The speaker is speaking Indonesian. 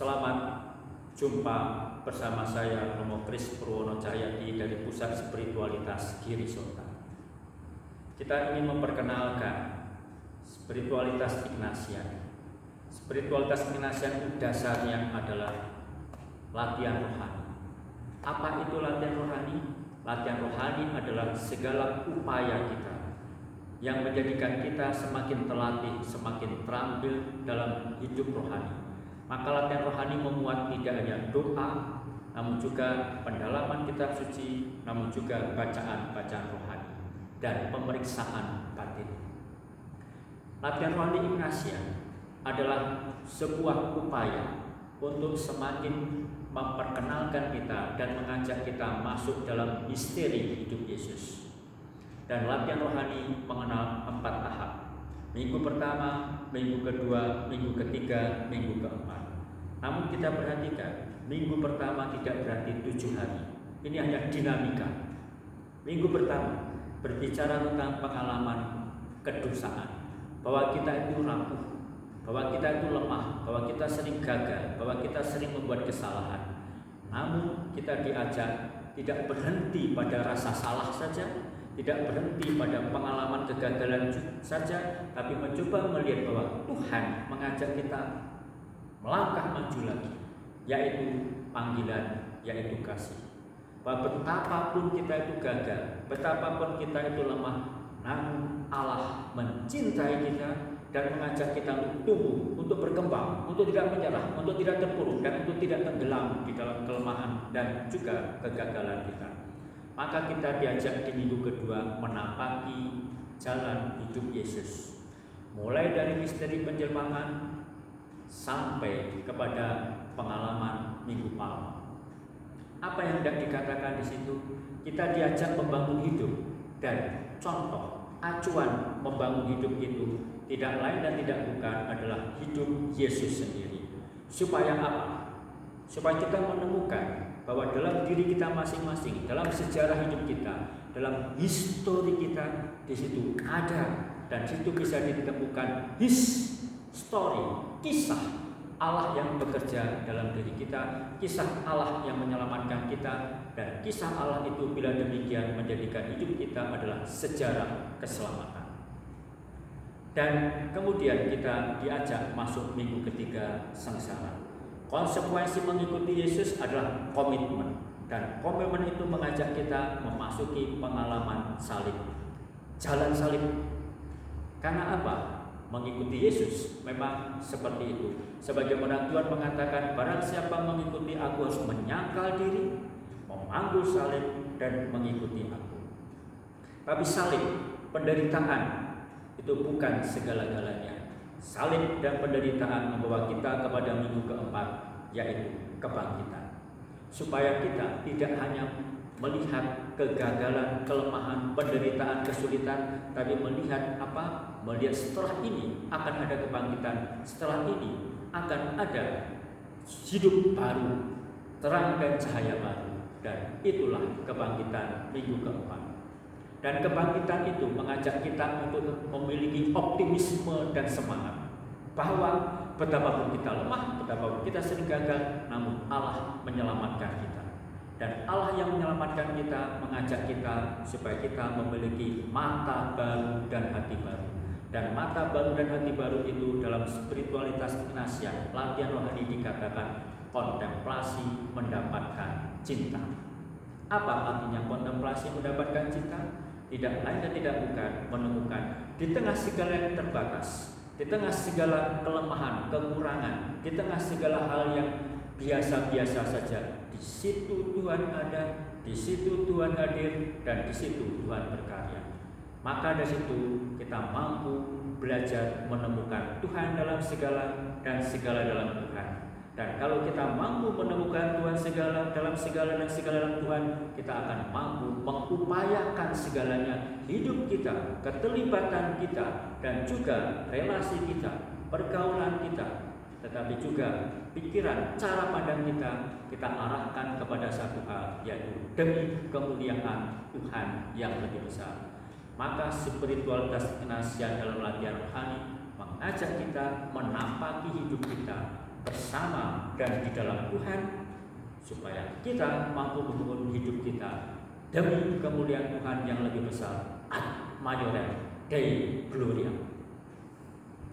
Selamat jumpa bersama saya Romo Kris Purwono Cahyadi dari Pusat Spiritualitas Giri Sota. Kita ingin memperkenalkan spiritualitas Ignatian. Spiritualitas Ignatian itu dasarnya adalah latihan rohani. Apa itu latihan rohani? Latihan rohani adalah segala upaya kita yang menjadikan kita semakin terlatih, semakin terampil dalam hidup rohani. Maka latihan rohani memuat tidak hanya doa, namun juga pendalaman kitab suci, namun juga bacaan-bacaan rohani dan pemeriksaan batin. Latihan rohani Ignatia adalah sebuah upaya untuk semakin memperkenalkan kita dan mengajak kita masuk dalam misteri hidup Yesus dan latihan rohani mengenal empat tahap. Minggu pertama, minggu kedua, minggu ketiga, minggu keempat. Namun kita perhatikan, minggu pertama tidak berarti tujuh hari. Ini hanya dinamika. Minggu pertama berbicara tentang pengalaman kedosaan, bahwa kita itu rapuh, bahwa kita itu lemah, bahwa kita sering gagal, bahwa kita sering membuat kesalahan. Namun kita diajak tidak berhenti pada rasa salah saja, tidak berhenti pada pengalaman kegagalan saja, tapi mencoba melihat bahwa Tuhan mengajak kita melangkah maju lagi, yaitu panggilan, yaitu kasih. Bahwa betapapun kita itu gagal, betapapun kita itu lemah, namun Allah mencintai kita dan mengajak kita untuk tumbuh, untuk berkembang, untuk tidak menyerah, untuk tidak terpuruk, dan untuk tidak tenggelam di dalam kelemahan dan juga kegagalan kita maka kita diajak di minggu kedua menapaki jalan hidup Yesus. Mulai dari misteri penjelmaan sampai kepada pengalaman minggu malam. Apa yang hendak dikatakan di situ? Kita diajak membangun hidup dan contoh acuan membangun hidup itu tidak lain dan tidak bukan adalah hidup Yesus sendiri. Supaya apa? Supaya kita menemukan bahwa dalam diri kita masing-masing, dalam sejarah hidup kita, dalam histori kita, di situ ada dan situ bisa ditemukan his story, kisah Allah yang bekerja dalam diri kita, kisah Allah yang menyelamatkan kita, dan kisah Allah itu bila demikian menjadikan hidup kita adalah sejarah keselamatan. Dan kemudian kita diajak masuk minggu ketiga sengsara. Konsekuensi mengikuti Yesus adalah komitmen dan komitmen itu mengajak kita memasuki pengalaman salib. Jalan salib. Karena apa? Mengikuti Yesus memang seperti itu. Sebagaimana Tuhan mengatakan, barang siapa mengikuti aku harus menyangkal diri, memanggul salib dan mengikuti aku. Tapi salib, penderitaan itu bukan segala-galanya. Salib dan penderitaan membawa kita kepada minggu keempat, yaitu kebangkitan. Supaya kita tidak hanya melihat kegagalan, kelemahan, penderitaan, kesulitan, tapi melihat apa? Melihat setelah ini akan ada kebangkitan, setelah ini akan ada hidup baru, terang dan cahaya baru. Dan itulah kebangkitan minggu keempat. Dan kebangkitan itu mengajak kita untuk memiliki optimisme dan semangat bahwa betapapun kita lemah, betapapun kita sering gagal, namun Allah menyelamatkan kita. Dan Allah yang menyelamatkan kita mengajak kita supaya kita memiliki mata baru dan hati baru. Dan mata baru dan hati baru itu dalam spiritualitas Ignatia, latihan rohani dikatakan kontemplasi mendapatkan cinta. Apa artinya kontemplasi mendapatkan cinta? Tidak lain dan tidak bukan menemukan di tengah segala yang terbatas, di tengah segala kelemahan, kekurangan, di tengah segala hal yang biasa-biasa saja. Di situ Tuhan ada, di situ Tuhan hadir, dan di situ Tuhan berkarya. Maka dari situ kita mampu belajar menemukan Tuhan dalam segala dan segala dalam Tuhan. Dan kalau kita mampu menemukan Tuhan segala dalam segala dan segala dalam Tuhan, kita akan mampu mengupayakan segalanya hidup kita, keterlibatan kita, dan juga relasi kita, pergaulan kita, tetapi juga pikiran, cara pandang kita, kita arahkan kepada satu hal, yaitu demi kemuliaan Tuhan yang lebih besar. Maka spiritualitas kenasian dalam latihan rohani mengajak kita menampaki hidup kita bersama dan di dalam Tuhan supaya kita mampu membangun hidup kita demi kemuliaan Tuhan yang lebih besar ad majorem dei gloria